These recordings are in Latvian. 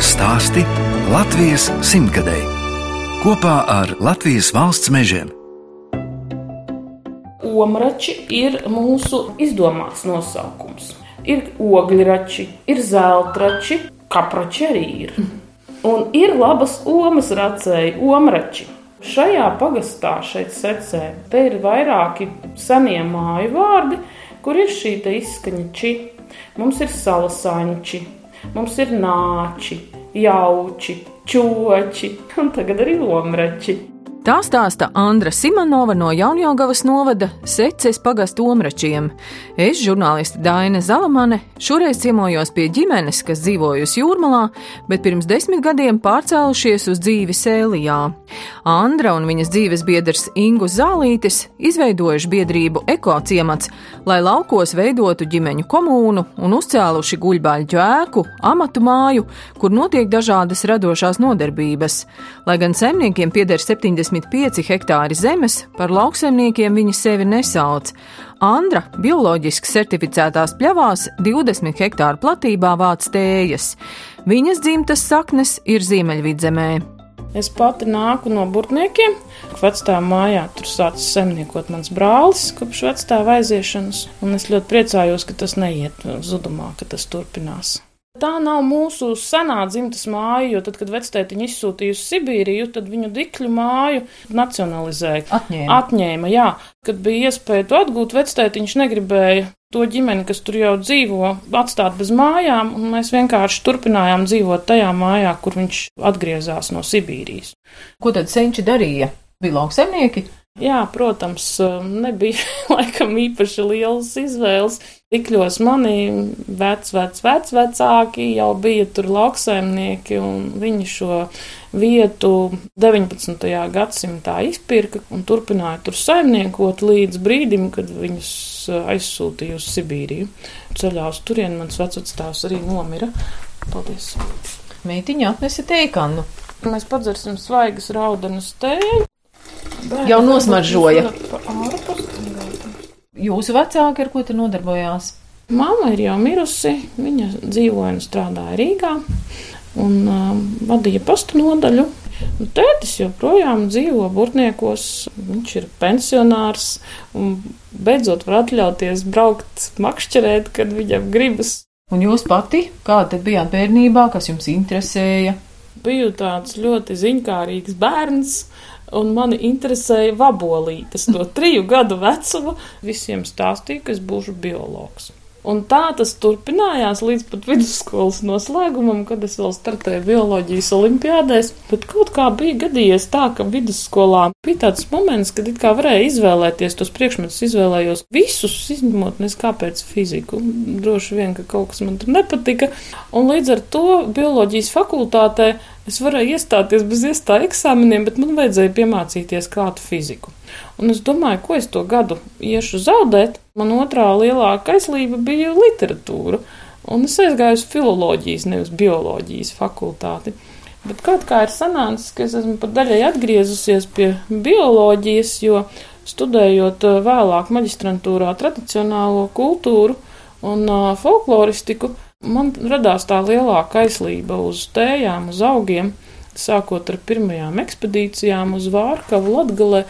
Latvijas stāsti Latvijas simtgadēji kopā ar Latvijas valsts mežiem. Omrači ir mūsu izdomāts nosaukums. Ir ogļrači, ir zeltrači, kaprači arī ir. Un ir labas omas racēji, omrači. Šajā pagastā, šeit secē, te ir vairāki senie māju vārdi, kur ir šī izskaņa či. Mums ir salasāņči, mums ir nāči, jauči, čoči un tagad arī omrači. Tā stāsta Andra Simonova no Jaunjēlgavas novada Seces pagastu omračiem. Es, žurnāliste Daina Zalamane, šoreiz ciemojos pie ģimenes, kas dzīvojusi jūrmalā, bet pirms desmit gadiem pārcēlušies uz dzīvi Sēlijā. Andra un viņas dzīves biedrs Ingu Zālītis izveidojuši biedrību ekociemats, lai laukos veidotu ģimeņu komūnu un uzcēluši guļbaļķu ēku, amatu māju, kur notiek dažādas radošās nodarbības. Lai gan zemniekiem pieder 70 25 hektāri zemes, par lauksaimniekiem viņi sevi nesauc. Andra bioloģiski certificētās pļavās 20 hektāru platībā vāc tējas. Viņas dzimtas saknes ir Ziemeļvidzemē. Es pati nāku no burtniekiem. Vecā mājā tur sācis zemniekot mans brālis kopš vecā aiziešanas. Un es ļoti priecājos, ka tas neiet zudumā, ka tas turpinās. Tā nav mūsu senā dzimtas māja, jo tad, kad vectētiņa izsūtīja uz Sibīriju, tad viņu dikļu māju nacionalizēja. Atņēma. Atņēma, jā. Kad bija iespēja to atgūt, vectētiņš negribēja to ģimeni, kas tur jau dzīvo, atstāt bez mājām, un mēs vienkārši turpinājām dzīvot tajā mājā, kur viņš atgriezās no Sibīrijas. Ko tad senči darīja? Bija lauksemnieki? Jā, protams, nebija laikam īpaši liels izvēles. Tikļos mani vec, vec, vec, vecāki jau bija tur lauksaimnieki, un viņi šo vietu 19. gadsimtā izpirka un turpināja tur saimniekot līdz brīdim, kad viņus aizsūtīja uz Sibīriju. Ceļā uz turieni mans vecāks arī nomira. Paldies! Meitiņa atnesa teikanu. Mēs padzersim svaigas raudanas tēju. Jau nosmaržoja. Jūsu vecāki ar ko te nodarbojās? Māma ir jau mirusi, viņa dzīvoja un strādāja Rīgā un uh, vadīja pastu nodaļu. Un tētis joprojām dzīvo Burtniekos, viņš ir pensionārs un beidzot var atļauties braukt makšķerēt, kad viņam gribas. Un jūs pati, kāda bijāt bērnībā, kas jums interesēja? Biju tāds ļoti ziņkārīgs bērns, un mani interesēja vabolītes no triju gadu vecuma. Visiem stāstīja, ka es būšu biologs. Un tā tas turpinājās līdz pat vidusskolas noslēgumam, kad es vēl startēju bioloģijas olimpiādēs. Bet kaut kā bija gadījies tā, ka vidusskolā bija tāds moments, kad it kā varēja izvēlēties tos priekšmetus, izvēlējos visus, izņemot nes kāpēc fiziku. Droši vien, ka kaut kas man tur nepatika. Un līdz ar to bioloģijas fakultātē es varēju iestāties bez iestāju eksāmeniem, bet man vajadzēja piemācīties klātu fiziku. Un es domāju, ko es to gadu iešu zaudēt. Man otrā lielākā aizlība bija literatūra, un es aizgāju uz filoloģijas, nevis bioloģijas fakultāti. Bet kaut kā ir sanācis, ka es esmu pat daļai atgriezusies pie bioloģijas, jo studējot uh, vēlāk maģistrantūrā tradicionālo kultūru un uh, folkloristiku, man radās tā lielāka aizlība uz tējām, uz augiem sākot ar pirmajām ekspedīcijām uz Vārkavu Latgale,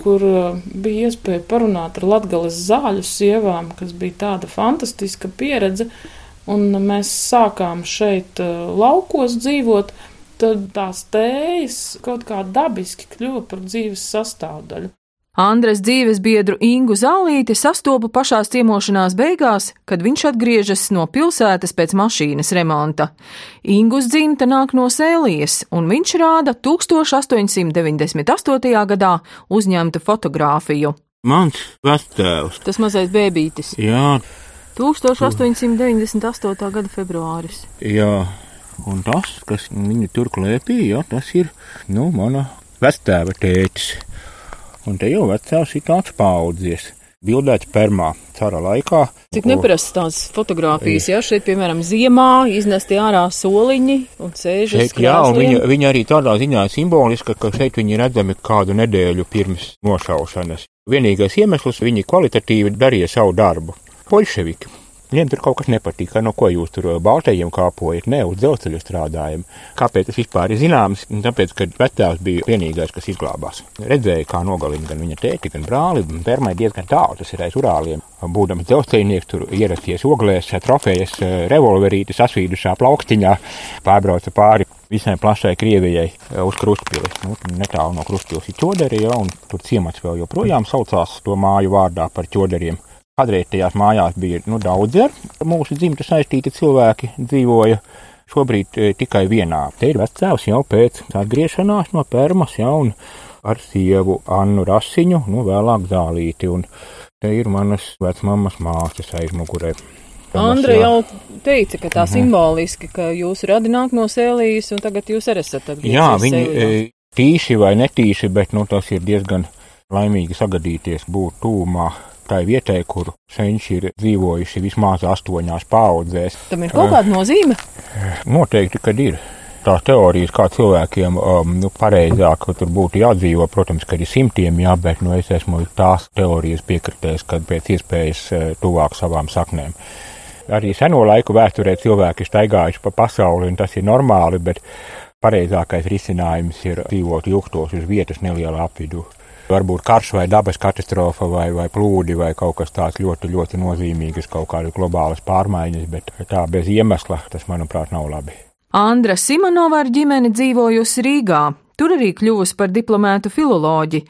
kur uh, bija iespēja parunāt ar Latgales zāļu sievām, kas bija tāda fantastiska pieredze, un mēs sākām šeit uh, laukos dzīvot, tad tās tējas kaut kā dabiski kļuva par dzīves sastāvdaļu. Andres dzīves biedru Ingu Zālīti sastopu pašās ciemošanās beigās, kad viņš atgriežas no pilsētas pēc mašīnas remonta. Ingus dzimta nāk no Sēlijas, un viņš rāda 1898. gadā uzņemtu fotografiju. Mans vectēvs. Tas mazais bēbītis. Jā. 1898. gada februāris. Jā, un tas, kas viņu tur klēpīja, tas ir, nu, mana vectēva tētis. Un te jau vecāks ir tāds paudzies. Bildēts permā, cara laikā. Cik neparastas tās fotogrāfijas, ja šeit, piemēram, ziemā iznesti ārā soliņi un sēžas. Šeit, jā, un viņa, viņa arī tādā ziņā simboliska, ka šeit viņi redzami kādu nedēļu pirms nošaušanas. Vienīgais iemesls viņi kvalitatīvi darīja savu darbu. Poļševiki. Viņiem tur kaut kas nepatīk, no ko jūs tur baltajiem kāpojat, ne uz dzelzceļa strādājam. Kāpēc tas vispār ir zināms? Tāpēc, ka vecāks bija vienīgais, kas izglābās. Redzēja, kā nogalina gan viņa tēti, gan brāli. Permai diezgan tālu, tas ir aiz urāliem. Būdams dzelzceļnieks, tur ierasties oglēs, trofejas revolverīti sasvīdušā plaukstiņā, pārbrauca pāri visai plašai Krievijai uz Krustpili. Nu, netālu no Krustpils ir ķoderi, ja, un tur ciemats vēl joprojām saucās to māju vārdā par ķoderiem. Kādreiz tajās mājās bija nu, daudz ar mūsu dzimtu saistīti cilvēki dzīvoja. Šobrīd e, tikai vienā. Te ir vecāks jau pēc atgriešanās no Permas, ja, un ar sievu Annu Rasiņu, nu vēlāk zālīti, un te ir manas vecmammas māsas aizmugurē. Andra jau teica, ka tā mhm. simboliski, ka jūsu radi nāk no sēlijas, un tagad jūs arī esat atgriezies Jā, viņi sēlijā. E, tīši vai netīši, bet, nu, tas ir diezgan laimīgi sagadīties būt tūmā tai vietai, kur senči ir dzīvojuši vismaz astoņās paudzēs. Tam ir kaut kāda nozīme? Noteikti, kad ir. Tās teorijas, kā cilvēkiem um, nu, pareizāk tur būtu jādzīvo, protams, ka ir simtiem, jā, bet nu, es esmu tās teorijas piekritējis, kad pēc iespējas uh, tuvāk savām saknēm. Arī seno laiku vēsturē cilvēki staigājuši pa pasauli, un tas ir normāli, bet pareizākais risinājums ir dzīvot ilgstoši uz vietas nelielā apvidū. Varbūt karš vai dabas katastrofa vai, vai plūdi vai kaut kas tāds ļoti, ļoti nozīmīgs, kaut kādas globālas pārmaiņas, bet tā bez iemesla tas, manuprāt, nav labi. Andra Simonova ar ģimeni dzīvojusi Rīgā. Tur arī kļuvusi par diplomētu filoloģi.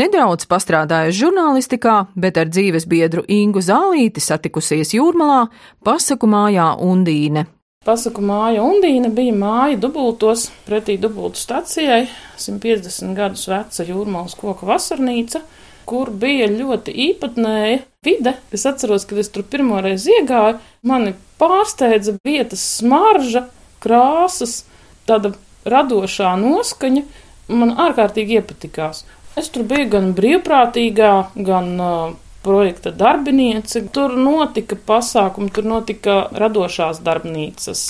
Nedaudz pastrādājusi žurnālistikā, bet ar dzīves biedru Ingu Zālīti satikusies jūrmalā, pasaku mājā Undīne. Pasaku māja Undīna bija māja dubultos pretī dubultu stacijai, 150 gadus veca jūrmālas koka vasarnīca, kur bija ļoti īpatnēja vide. Es atceros, kad es tur pirmoreiz iegāju, mani pārsteidza vietas smarža, krāsas, tāda radošā noskaņa. Man ārkārtīgi iepatikās. Es tur biju gan brīvprātīgā, gan uh, projekta darbiniece. Tur notika pasākumi, tur notika radošās darbnīcas,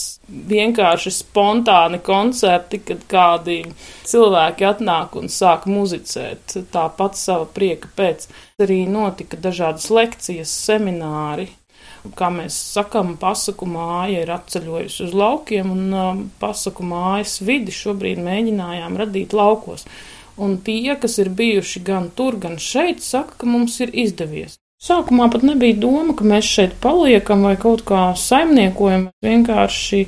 vienkārši spontāni koncerti, kad kādi cilvēki atnāk un sāk muzicēt tāpat sava prieka pēc. Arī notika dažādas lekcijas, semināri. Kā mēs sakām, pasaku māja ir atceļojusi uz laukiem, un um, pasaku mājas vidi šobrīd mēģinājām radīt laukos un tie, kas ir bijuši gan tur, gan šeit, saka, ka mums ir izdevies. Sākumā pat nebija doma, ka mēs šeit paliekam vai kaut kā saimniekojam. Vienkārši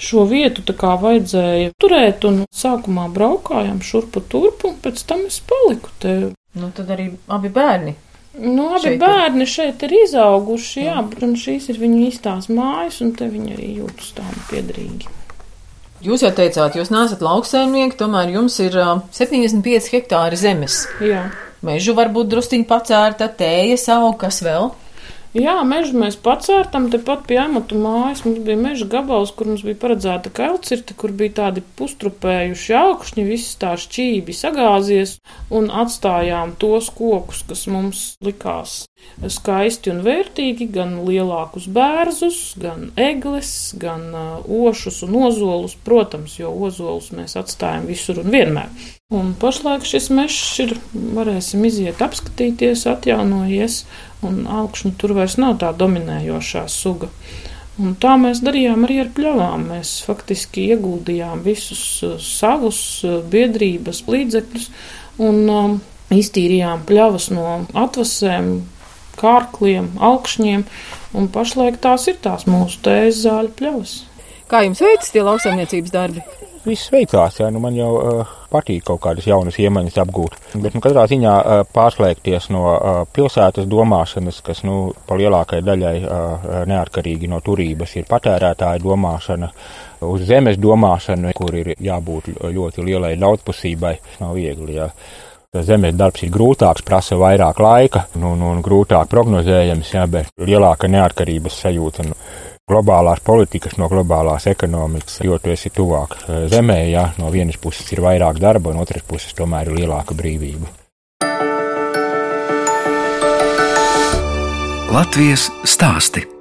šo vietu tā kā vajadzēja turēt, un sākumā braukājām šurpu turpu, un pēc tam es paliku te. Nu, tad arī abi bērni. Nu, abi šeit bērni ir. šeit ir izauguši, jā, un šīs ir viņu īstās mājas, un te viņi arī jūtas tādi piedrīgi. Jūs jau teicāt, jūs neesat lauksaimnieki, tomēr jums ir uh, 75 hektāri zemes. Jā. Mežu varbūt drusciņi pacērta, tēja savu, kas vēl? Jā, mežu mēs pacērtam, tepat pie amatu mājas mums bija meža gabals, kur mums bija paredzēta kailcirte, kur bija tādi pustrupējuši augšņi, viss tā šķībi sagāzies, un atstājām tos kokus, kas mums likās skaisti un vērtīgi, gan lielākus bērzus, gan egles, gan uh, ošus un ozolus, protams, jo ozolus mēs atstājam visur un vienmēr. Un pašlaik šis mežs ir, varēsim iziet apskatīties, atjaunojies, un augšņi tur vairs nav tā dominējošā suga. Un tā mēs darījām arī ar pļavām. Mēs faktiski ieguldījām visus uh, savus uh, biedrības līdzekļus un um, iztīrījām pļavas no atvasēm, kārkliem, augšņiem, un pašlaik tās ir tās mūsu tēzes zāļu pļavas. Kā jums veicas tie lauksaimniecības darbi? Viss veicās, jā, nu man jau uh, patīk kaut kādas jaunas iemaņas apgūt. Bet, nu, katrā ziņā uh, pārslēgties no uh, pilsētas domāšanas, kas, nu, pa lielākai daļai uh, neatkarīgi no turības ir patērētāja domāšana, uz zemes domāšanu, kur ir jābūt ļoti lielai daudzpusībai, nav viegli, jā. Zemes darbs ir grūtāks, prasa vairāk laika nu, nu, grūtāk prognozējams, jā, bet lielāka neatkarības sajūta. Nu, globālās politikas, no globālās ekonomikas, jo tu esi tuvāk eh, zemē, ja no vienas puses ir vairāk darba, un otras puses tomēr ir lielāka brīvība. Latvijas stāsti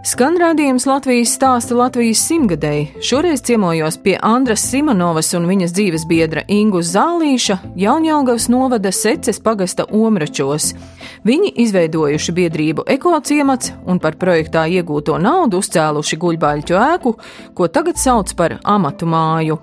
Skan rādījums Latvijas stāsta Latvijas simtgadēji. Šoreiz ciemojos pie Andras Simonovas un viņas dzīves biedra Ingus Zālīša Jaunjēlgavas novada Seces pagasta Omračos. Viņi izveidojuši biedrību ekociemats un par projektā iegūto naudu uzcēluši guļbaļķu ēku, ko tagad sauc par amatu māju.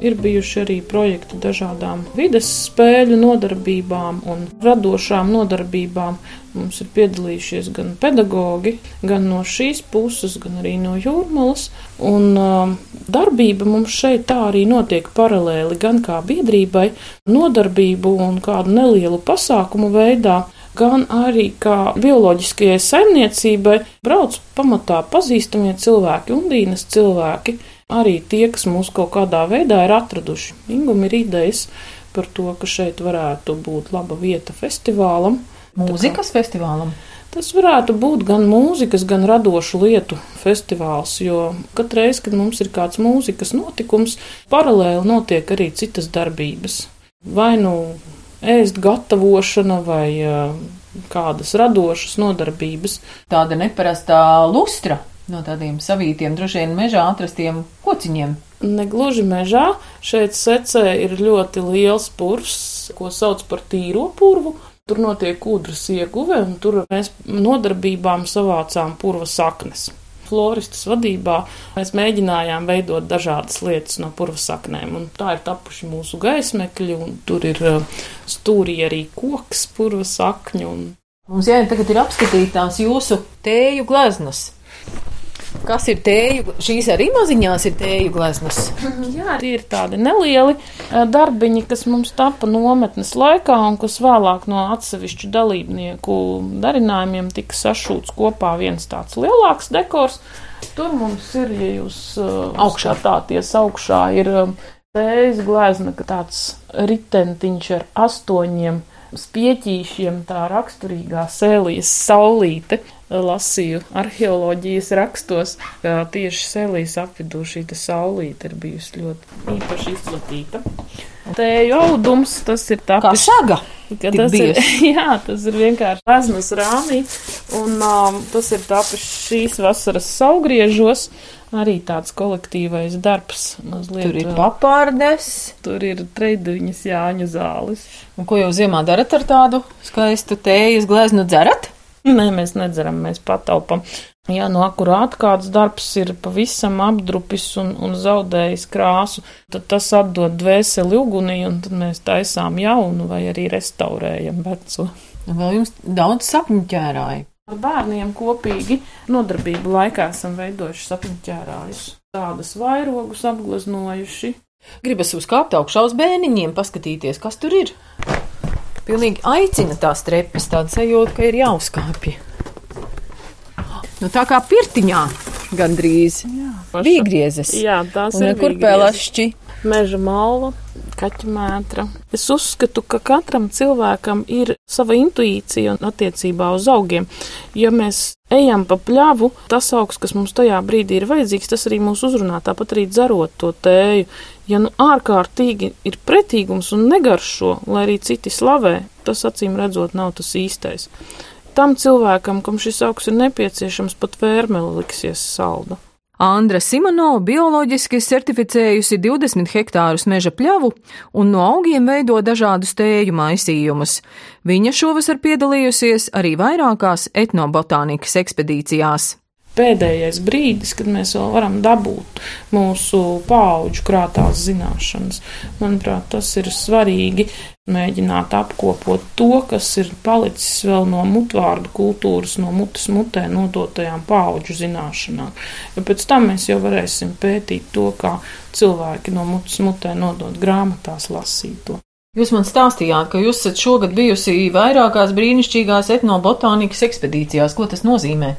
Ir bijuši arī projekti dažādām vides spēļu nodarbībām un radošām nodarbībām. Mums ir piedalījušies gan pedagogi, gan no šīs puses, gan arī no jūrmalas. Un uh, darbība mums šeit tā arī notiek paralēli gan kā biedrībai, nodarbību un kādu nelielu pasākumu veidā, gan arī kā bioloģiskajai saimniecībai brauc pamatā pazīstamie cilvēki, undīnas cilvēki arī tie, kas mūs kaut kādā veidā ir atraduši. Ingum ir idejas par to, ka šeit varētu būt laba vieta festivālam. Mūzikas festivālam? Tas varētu būt gan mūzikas, gan radošu lietu festivāls, jo katru reizi, kad mums ir kāds mūzikas notikums, paralēli notiek arī citas darbības. Vai nu ēst gatavošana vai kādas radošas nodarbības. Tāda neparastā lustra no tādiem savītiem, droši vien mežā atrastiem kociņiem. Negluži mežā. Šeit secē ir ļoti liels purvs, ko sauc par tīro purvu. Tur notiek ūdens ieguve, un tur mēs nodarbībām savācām purva saknes. Floristas vadībā mēs mēģinājām veidot dažādas lietas no purva saknēm, un tā ir tapuši mūsu gaismekļi, un tur ir uh, stūrī arī koks purva sakņu. Un... Mums jāiet tagad ir apskatītās jūsu tēju gleznas. Kas ir tēju? Šīs arī maziņās ir tēju gleznas. Jā, tie ir tādi nelieli eh, darbiņi, kas mums tapa nometnes laikā un kas vēlāk no atsevišķu dalībnieku darinājumiem tika sašūts kopā viens tāds lielāks dekors. Tur mums ir, ja jūs uh, augšā tāties augšā, ir um, tējas glezna, ka tāds ritentiņš ar astoņiem spieķīšiem, tā raksturīgā sēlijas saulīte lasīju arheoloģijas rakstos, ka tieši Selijas apvidū šī saulīte ir bijusi ļoti īpaši izplatīta. Tēju audums, tas ir tā kā saga. Ka tas ir, jā, tas ir vienkārši raznas rāmī, un um, tas ir tapis šīs vasaras saugriežos, arī tāds kolektīvais darbs. Mazliet, tur ir papārdes. Tur ir treidiņas Jāņu zāles. Un ko jau ziemā darat ar tādu skaistu tējas gleznu dzerat? Nē, mēs nedzeram, mēs pataupam. Ja nu akurāt kāds darbs ir pavisam apdrupis un, un zaudējis krāsu, tad tas atdod dvēseli ugunī, un tad mēs taisām jaunu vai arī restaurējam veco. Vēl jums daudz sapņu ķērāji. Ar bērniem kopīgi nodarbību laikā esam veidojuši sapņu ķērājus. Tādas vairogus apgleznojuši. Gribas uzkāpt augšā uz bēniņiem, paskatīties, kas tur ir pilnīgi aicina tās trepes, tāda sajūta, ka ir jāuzkāpj. Nu, tā kā pirtiņā gandrīz bija griezes. Jā, tās un ir kurpēlašķi. Meža malva, kaķa mētra. Es uzskatu, ka katram cilvēkam ir sava intuīcija attiecībā uz augiem. Ja mēs ejam pa pļavu, tas augs, kas mums tajā brīdī ir vajadzīgs, tas arī mūs uzrunā, tāpat arī dzerot to tēju. Ja nu ārkārtīgi ir pretīgums un negaršo, lai arī citi slavē, tas acīm redzot nav tas īstais. Tam cilvēkam, kam šis augs ir nepieciešams, pat vērmeli liksies salda. Andra Simonova bioloģiski certificējusi 20 hektārus meža pļavu un no augiem veido dažādus tēju maisījumus. Viņa šovasar piedalījusies arī vairākās etnobotānikas ekspedīcijās pēdējais brīdis, kad mēs vēl varam dabūt mūsu paauģu krātās zināšanas. Manuprāt, tas ir svarīgi mēģināt apkopot to, kas ir palicis vēl no mutvārdu kultūras, no mutes mutē nodotajām paauģu zināšanām. Jo pēc tam mēs jau varēsim pētīt to, kā cilvēki no mutes mutē nodot grāmatās lasīto. Jūs man stāstījāt, ka jūs esat šogad bijusi vairākās brīnišķīgās etnobotānikas ekspedīcijās. Ko tas nozīmē?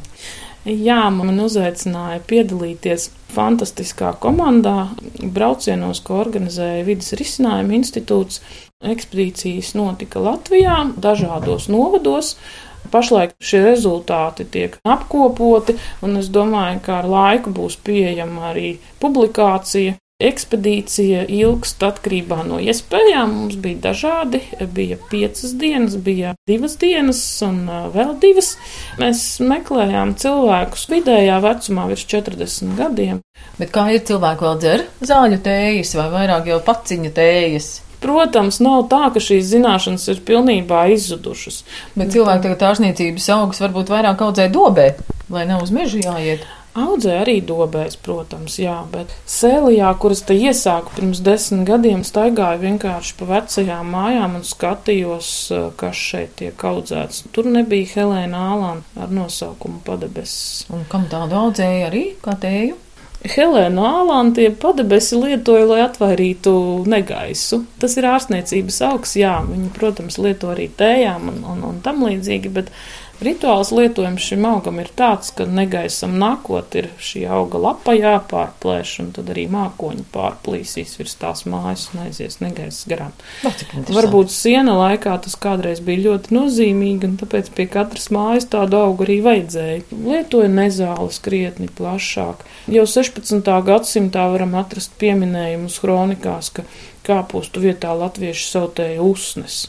Jā, man uzaicināja piedalīties fantastiskā komandā, braucienos, ko organizēja Vides risinājuma institūts. Ekspedīcijas notika Latvijā, dažādos novados. Pašlaik šie rezultāti tiek apkopoti, un es domāju, ka ar laiku būs pieejama arī publikācija Ekspedīcija ilgst atkarībā no iespējām. Mums bija dažādi. Bija piecas dienas, bija divas dienas un vēl divas. Mēs meklējām cilvēkus vidējā vecumā virs 40 gadiem. Bet kā ir cilvēki vēl dzer zāļu tējas vai vairāk jau paciņu tējas? Protams, nav tā, ka šīs zināšanas ir pilnībā izzudušas. Bet cilvēki tagad ārzniecības augus varbūt vairāk audzē dobē, lai nav uz mežu jāiet. Audzē arī dobēs, protams, jā, bet sēlijā, kuras te iesāku pirms desmit gadiem, staigāju vienkārši pa vecajām mājām un skatījos, kas šeit tiek audzēts. Tur nebija Helēna Ālāna ar nosaukumu padebesis. Un kam tādu audzēja arī, kā tēju? Helēna Ālāna tie padebesi lietoja, lai atvairītu negaisu. Tas ir ārstniecības augs, jā, viņi, protams, lieto arī tējām un, un, un tam līdzīgi, bet Rituāls lietojums šim augam ir tāds, ka negaisam nākot ir šī auga lapa jāpārplēš, un tad arī mākoņi pārplīsīs virs tās mājas un aizies negaiss garām. Varbūt siena laikā tas kādreiz bija ļoti nozīmīgi, un tāpēc pie katras mājas tādu augu arī vajadzēja. Lietoja nezāles krietni plašāk. Jau 16. gadsimtā varam atrast pieminējumus kronikās, ka kāpustu vietā latvieši sautēja usnes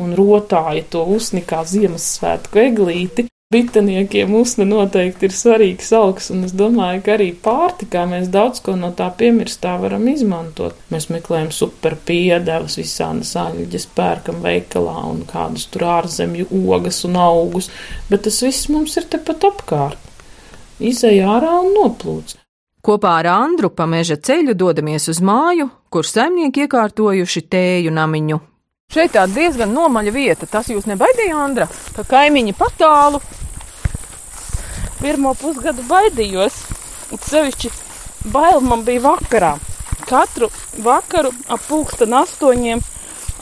un rotāja to usni kā Ziemassvētku eglīti. Bitaniekiem usne noteikti ir svarīgs augs, un es domāju, ka arī pārtikā mēs daudz ko no tā piemirstā varam izmantot. Mēs meklējam superpiedevas, visādas aļģes, pērkam veikalā un kādus tur ārzemju ogas un augus, bet tas viss mums ir tepat apkārt. Izēja ārā un noplūc. Kopā ar Andru pa meža ceļu dodamies uz māju, kur saimnieki iekārtojuši tēju namiņu Šeit tā diezgan nomaļa vieta. Tas jūs nebaidīja, Andra, ka kaimiņi patālu. Pirmo pusgadu baidījos, un sevišķi bail man bija vakarā. Katru vakaru ap pulksten astoņiem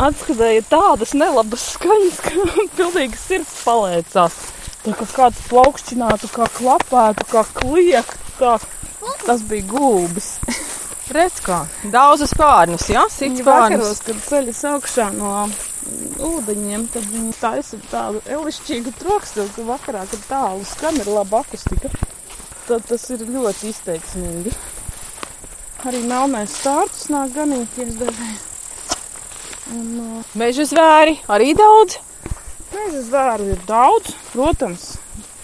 atskatēja tādas nelabas skaņas, ka pilnīgi sirds palēcās. Tā kā kāds plaukšķinātu, kā klapētu, kā kliektu, tā tas bija gulbis. Redz, kā daudzas pārnes, jā, sits pārnes. Vakaros, kad ceļas augšā no ūdeņiem, tad viņi taisa tādu elišķīgu trokstu, ka vakarā, kad tālu skan ir laba akustika, tad tas ir ļoti izteiksmīgi. Arī melnais stārts nāk ganīties dažreiz. Un, uh, Meža zvēri arī daudz? Meža zvēru ir daudz, protams.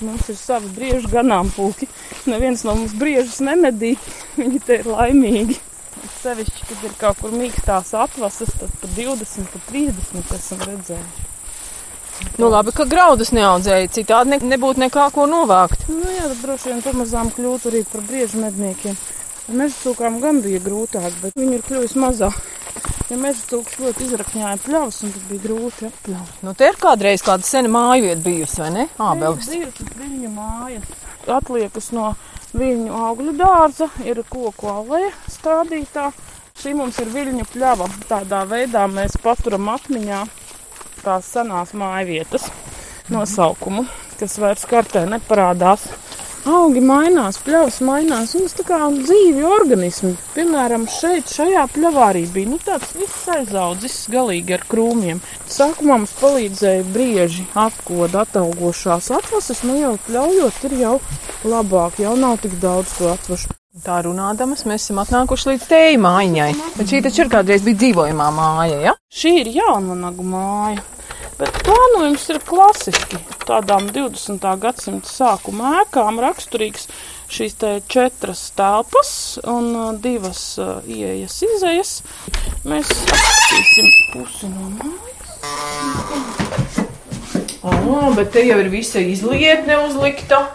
Mums ir savi briežu ganāmpulki. Neviens no mums briežus nemedī. Viņi te ir laimīgi. Sevišķi, kad ir kaut kur mīkstās atvases, tad pa 20, pa 30 esam redzējuši. Nu, labi, ka graudus neaudzēja, citādi ne, nebūtu nekā ko novākt. Nu, jā, tad droši vien pamazām kļūtu arī par briežu medniekiem. Meža cūkām gan bija grūtāk, bet viņi ir kļuvusi mazāk. Ja meža cūks ļoti izrakņāja pļavas, un tad bija grūti atpļaut. Nu, te ir kādreiz kāda sena māja vieta bijusi, vai ne? Ābelis. Ir viļņu mājas. Atliekas no viļņu augļu dārza, ir koku alē stādītā. Šī mums ir viļņu pļava. Tādā veidā mēs paturam atmiņā tās senās mājvietas nosaukumu, kas vairs kartē neparādās augi mainās, pļavas mainās, un tas tā kā dzīvi organismi. Piemēram, šeit, šajā pļavā arī bija nu, tāds viss aizaudzis galīgi ar krūmiem. Sākumā mums palīdzēja brieži apkoda ataugošās atlases, nu jau pļaujot ir jau labāk, jau nav tik daudz to atvašu. Tā runādamas, mēs esam atnākuši līdz tēju mājiņai. Bet šī taču ir kādreiz bija dzīvojamā māja, ja? Šī ir jaunvanagu māja. Bet plānojums ir klasiski. Tādām 20. gadsimta sākuma ēkām raksturīgs šīs četras telpas un uh, divas uh, ieejas, izējas. Mēs apskatīsim pusi no mājas. Oh, bet te jau ir visa izlietne uzlikta.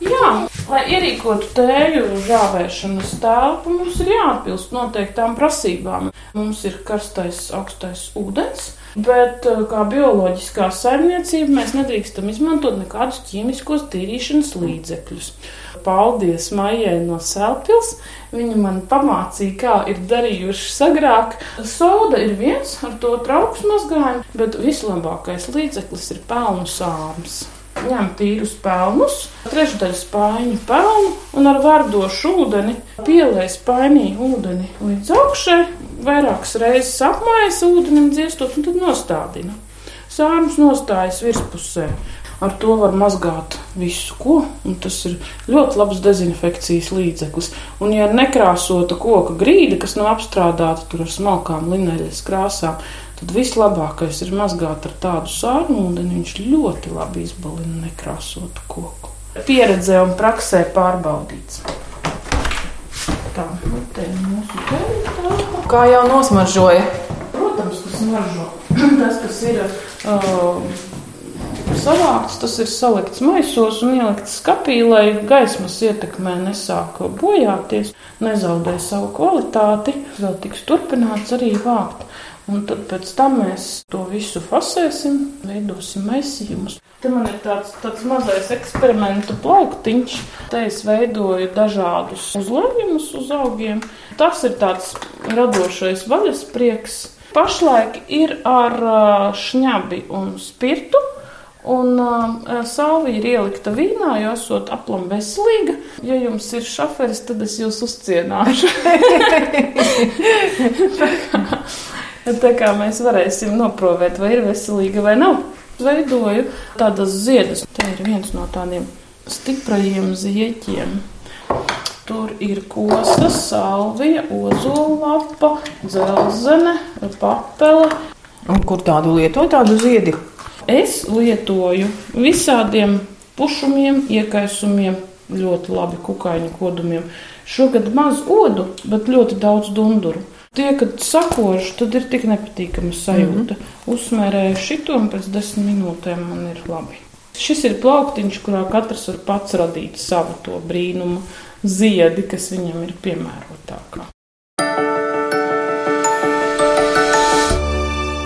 Jā, lai ierīkotu tēju žāvēšanas telpu, mums ir jāatbilst noteiktām prasībām. Mums ir karstais, augstais ūdens Bet eh, kā bioloģiskā saimniecība mēs nedrīkstam izmantot nekādus ķīmiskos tīrīšanas līdzekļus. Paldies Maijai no Sēlpils. Viņa man pamācīja, kā ir darījuši agrāk. Soda ir viens ar to trauks mazgājumu, bet vislabākais līdzeklis ir pelnu sāms ņem tīrus pelnus, trešdaļu spāņu pelnu un ar verdošu ūdeni pielēj spainī ūdeni līdz augšai, vairākas reizes apmaisa ūdenim dziestot un tad nostādina. Sārums nostājas virspusē. Ar to var mazgāt visu, ko. Tas ir ļoti labs dezinfekcijas līdzeklis. Un, ja nekrāsota koka grīda, kas nav apstrādāta tur ar smalkām lineļas krāsām, tad vislabākais ir mazgāt ar tādu sārmu ūdeni. Viņš ļoti labi izbalina nekrāsotu koku. Pieredzē un praksē pārbaudīts. Tā, nu te ir mūsu tēta. Kā jau nosmaržoja? Protams, tas smaržo. tas, kas ir. Uh, savākts, tas ir salikts maisos un ielikts skapī, lai gaismas ietekmē nesāk bojāties, nezaudē savu kvalitāti. Vēl tiks turpināts arī vākt. Un tad pēc tam mēs to visu fasēsim, veidosim maisījumus. Te man ir tāds, tāds mazais eksperimentu plauktiņš. Te es veidoju dažādus uzlējumus uz augiem. Tas ir tāds radošais vaļasprieks. Pašlaik ir ar šņabi un spirtu Un uh, salvija ir ielikta vīnā, jo esot aplam veselīga. Ja jums ir šoferis, tad es jūs uzcienāšu. tā, kā, tā kā mēs varēsim noprovēt, vai ir veselīga vai nav. Veidoju tādas ziedas. Te ir viens no tādiem stiprajiem zieķiem. Tur ir kosa, salvija, ozola lapa, dzelzene, papele. Un kur tādu lietoju, tādu ziedi? Es lietoju visādiem pušumiem, iekaisumiem, ļoti labi kukaiņu kodumiem. Šogad maz odu, bet ļoti daudz dunduru. Tie, kad sakožu, tad ir tik nepatīkama sajūta. Mm -hmm. Uzsmērēju šito un pēc desmit minūtēm man ir labi. Šis ir plauktiņš, kurā katrs var pats radīt savu to brīnumu ziedi, kas viņam ir piemērotākā.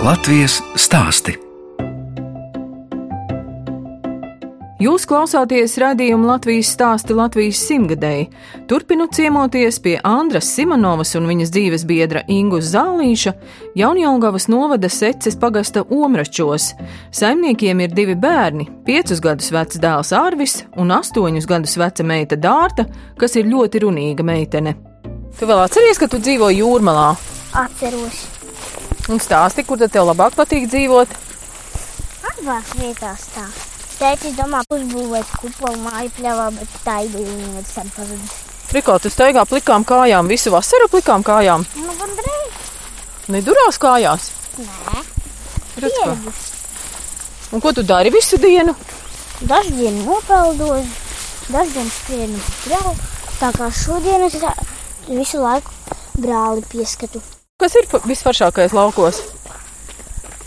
Latvijas stāsti. Jūs klausāties raidījuma Latvijas stāsti Latvijas simtgadēji. Turpinu ciemoties pie Andras Simonovas un viņas dzīves biedra Ingus Zālīša Jaunjaungavas novada seces pagasta Omračos. Saimniekiem ir divi bērni - piecus gadus vecs dēls Ārvis un astoņus gadus veca meita Dārta, kas ir ļoti runīga meitene. Tu vēl atceries, ka tu dzīvo jūrmalā? Atceros. Un stāsti, kur tad tev labāk patīk dzīvot? Abās vietās tā. Tētis domā, uzbūvēt kupolu māju pļavā, bet ideja viņam ir sen pazudus. Riko, tu staigā plikām kājām visu vasaru plikām kājām? Nu, gandrīz. Nedurās kājās? Nē, Redz, pieredzi. Un ko tu dari visu dienu? Daždien nopeldoju, daždien skrienu pļavu. Tā kā šodien es visu laiku brāli pieskatu. Kas ir visforšākais laukos?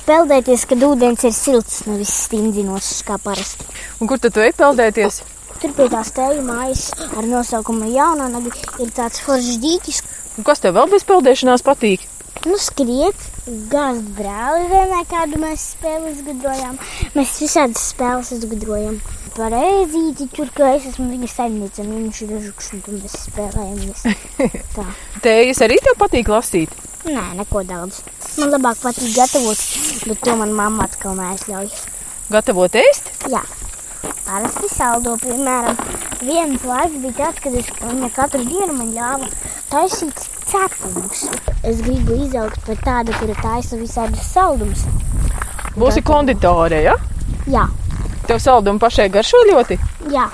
Peldēties, kad ūdens ir silts, nevis stingzinošs kā parasti. Un kur tad tu ej peldēties? Tur pie tās teju mājas ar nosaukumu Jaunanagi ir tāds foršs dīķis, Un kas tev vēl bez peldēšanās patīk? Nu, skriet, gāzt brāli vienā kādu mēs spēli izgudrojām. Mēs visādas spēles izgudrojam. Par ēzīti, tur, ka es esmu viņa saimniece, un viņš ir žuks, un mēs spēlējamies. Tā. Tējas arī tev patīk lasīt. Nē, neko daudz. Man labāk patīk gatavot, bet to man mamma atkal neaizļauj. Gatavot ēst? Jā. Parasti saldo, piemēram, viens laiks bija tāds, kad es, viņa katru dienu man ļāva taisīt cepumus. Es gribu izaugt par tādu, kura taisa visādus saldumus. Būsi konditore, ja? Jā, Tev saldumi pašai garšo ļoti. jā.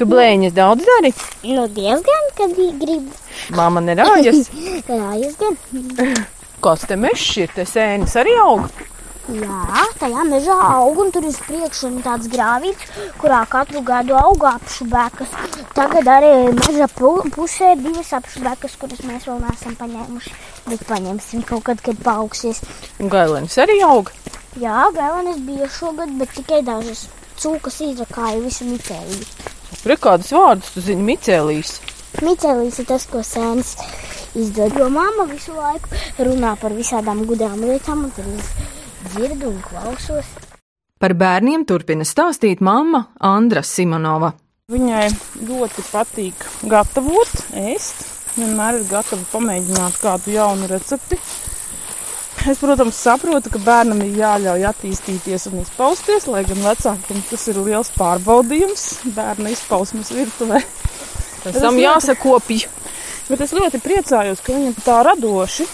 Tu blēņas daudz dari. Nu, diezgan, kad gribu. Māma nerājas. Jā, diezgan. Kāds te mežs ir, te sēnes arī aug. Jā, tajā mežā aug un tur ir tāds grāvīts, kurā katru gadu aug apšubekas. Tagad arī meža pu- pusē divas apšubekas, kuras mēs vēl neesam paņēmuši. Bet paņemsim kaut kad, kad paaugsies. Un gailenis arī aug. Jā, gailenis bija šogad, bet tikai dažas. Cūkas izrakāja visu micēliju. Re kādus vārdus tu zini micēlīs. Micēlīs ir tas, ko sēns izdod, jo mamma visu laiku runā par visādām gudrām lietām, un tad es dzirdu un klausos. Par bērniem turpina stāstīt mamma Andra Simonova. Viņai ļoti patīk gatavot, ēst. Vienmēr ir gatava pamēģināt kādu jaunu recepti. Es, protams, saprotu, ka bērnam ir jāļauj attīstīties un izpausties, lai gan vecākiem tas ir liels pārbaudījums bērna izpausmes virtuvē. Tam jāsakopja. Bet es ļoti priecājos, ka viņa tā radoši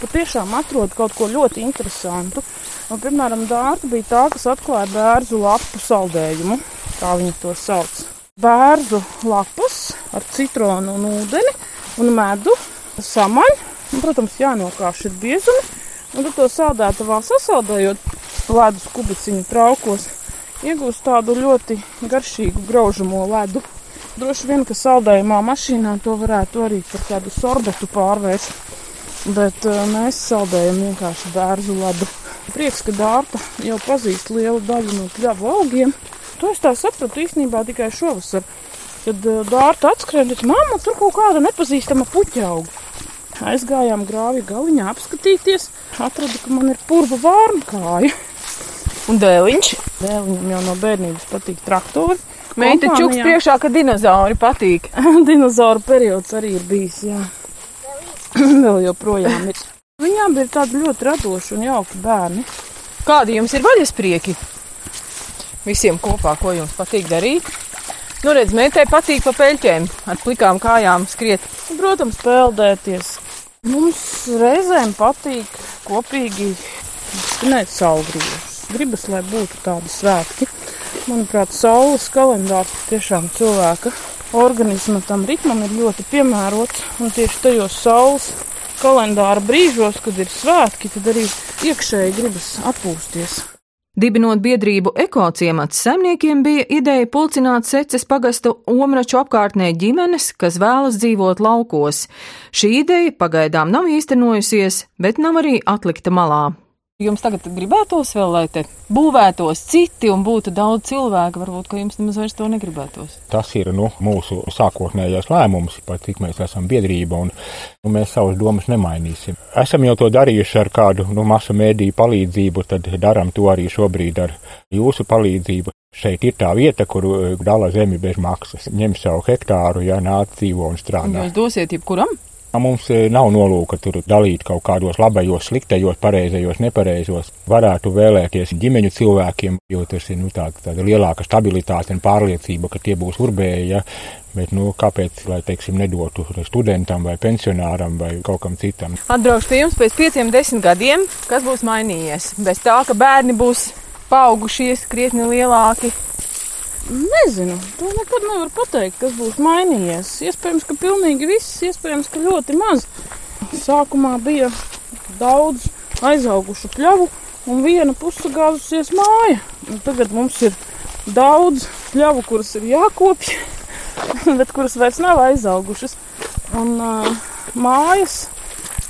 patiešām atrod kaut ko ļoti interesantu. Un, piemēram, Dārta bija tā, kas atklāja bērnu lapu saldējumu, kā viņi to sauc. Bērnu lapas ar citronu un ūdeni un medu samaļ. Un, protams, jānokāš ir biezumi. Un tad to saldētavā sasaldējot ledus kubiciņu traukos, iegūst tādu ļoti garšīgu graužamo ledu. Droši vien, ka saldējumā mašīnā to varētu arī par kādu sorbetu pārvērst. Bet uh, mēs saldējam vienkārši bērnu ledu. Prieks, ka dārta jau pazīst lielu daļu no pļavu augiem. To es tā sapratu īstenībā tikai šovasar. Kad uh, dārta atskrēja, teica, mamma, tur kaut kāda nepazīstama puķa auga. Aizgājām grāvī galiņā apskatīties, atradu, ka man ir purva vārna kāja. Un dēliņš. Dēliņam jau no bērnības patīk traktori. Meita čuks priekšā, ka dinozauri patīk. Dinozauru periods arī ir bijis, jā. Vēl joprojām ir. Viņām ir tādi ļoti radoši un jauki bērni. Kādi jums ir vaļasprieki? Visiem kopā, ko jums patīk darīt? Nu, redz, meitai patīk pa peļķēm, ar plikām kājām skriet. Protams, peldēties. Mums reizēm patīk kopīgi svinēt saulgriežus. Gribas, lai būtu tādi svētki. Manuprāt, saules kalendārs tiešām cilvēka organisma tam ritmam ir ļoti piemērots, un tieši tajos saules kalendāra brīžos, kad ir svētki, tad arī iekšēji gribas atpūsties. Dibinot biedrību ekociemats saimniekiem bija ideja pulcināt seces pagastu omraču apkārtnē ģimenes, kas vēlas dzīvot laukos. Šī ideja pagaidām nav īstenojusies, bet nav arī atlikta malā. Jums tagad gribētos vēl, lai te būvētos citi un būtu daudz cilvēku, varbūt, ka jums nemaz vairs to negribētos. Tas ir nu, mūsu sākotnējais lēmums, pat cik mēs esam biedrība, un nu, mēs savus domas nemainīsim. Esam jau to darījuši ar kādu nu, masu mēdīju palīdzību, tad darām to arī šobrīd ar jūsu palīdzību. Šeit ir tā vieta, kur eh, dala zemi bez maksas. Ņem savu hektāru, ja nāc dzīvo un strādā. Jūs dosiet jebkuram? Mums e, nav nolūka tur dalīt kaut kādos labajos, sliktajos, pareizajos, nepareizos. Varētu vēlēties ģimeņu cilvēkiem, jo tas ir nu, tāda, tāda lielāka stabilitāte un pārliecība, ka tie būs urbēji. Ja? Bet, nu, kāpēc, lai, teiksim, nedotu studentam vai pensionāram vai kaut kam citam? Atbraukšu pie jums pēc pieciem, desmit gadiem, kas būs mainījies. Bez tā, ka bērni būs paaugušies, krietni lielāki, Nezinu, to nekad nevar pateikt, kas būs mainījies. Iespējams, ka pilnīgi viss, iespējams, ka ļoti maz. Sākumā bija daudz aizaugušu pļavu un viena pusagāzusies māja. Un tagad mums ir daudz pļavu, kuras ir jākopj, bet kuras vairs nav aizaugušas. Un uh, mājas,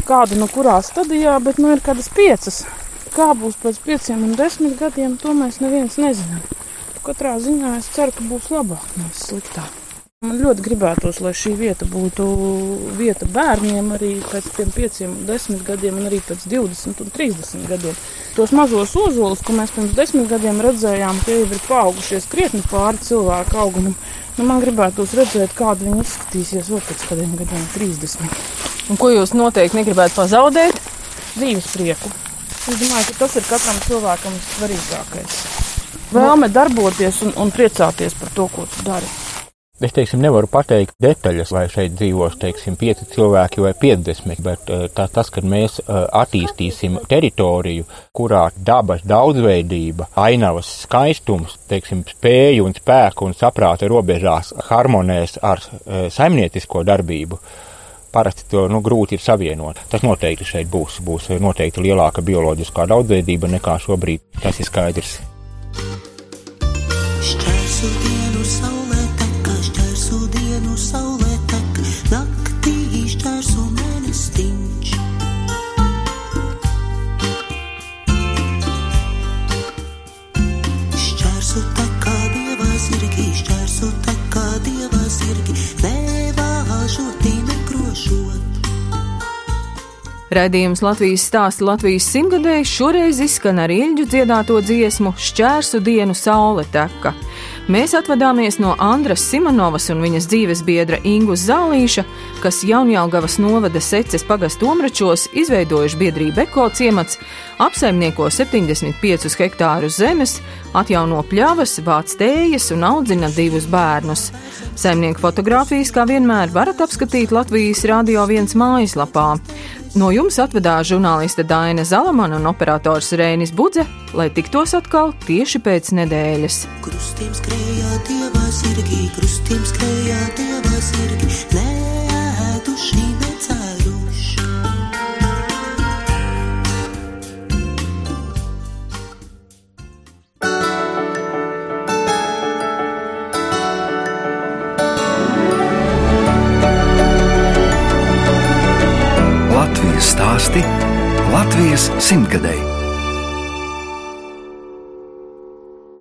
kāda no kurā stadijā, bet nu ir kādas piecas. Kā būs pēc pieciem un desmit gadiem, to mēs neviens nezinām. Katrā ziņā es ceru, ka būs labāk, nevis sliktāk. Man ļoti gribētos, lai šī vieta būtu vieta bērniem arī pēc tiem pieciem, desmit gadiem, un arī pēc 20 un 30 gadiem. Tos mazos ozolus, ko mēs pirms desmit gadiem redzējām, tie jau ir paaugušies krietni pāri cilvēku augumam. Nu, man gribētos redzēt, kāda viņi izskatīsies vēl pēc kādiem gadiem, 30. Un ko jūs noteikti negribētu pazaudēt? Dzīves prieku. Es domāju, ka tas ir katram cilvēkam svarīgākais vēlme darboties un, un priecāties par to, ko tu dari. Es teiksim, nevaru pateikt detaļas, vai šeit dzīvos teiksim, 5 cilvēki vai 50, bet eh, tā, tas, kad mēs eh, attīstīsim teritoriju, kurā dabas daudzveidība, ainavas skaistums, teiksim, spēju un spēku un saprāta robežās harmonēs ar eh, saimniecisko darbību, parasti to nu, grūti ir savienot. Tas noteikti šeit būs. Būs noteikti lielāka bioloģiskā daudzveidība nekā šobrīd. Tas ir skaidrs. thank you Radījums Latvijas stāsta Latvijas simtgadēji šoreiz izskan ar ilģu dziedāto dziesmu Šķērsu dienu saule teka. Mēs atvadāmies no Andras Simonovas un viņas dzīves biedra Ingus Zālīša, kas Jaunjālgavas novada seces pagastu omračos izveidojuši biedrību Eko ciemats, apsaimnieko 75 hektārus zemes, atjauno pļavas, vāc tējas un audzina divus bērnus. Saimnieku fotografijas, kā vienmēr, varat apskatīt Latvijas Rādio 1 mājaslapā. No jums atvedās žurnāliste Daina Zalamana un operators Rēnis Budze, lai tiktos atkal tieši pēc nedēļas. Krustiem skrējā dievā sirgi, krustiem skrējā dievā sirgi, lēduši Stāsti Latvijas simtgadēji.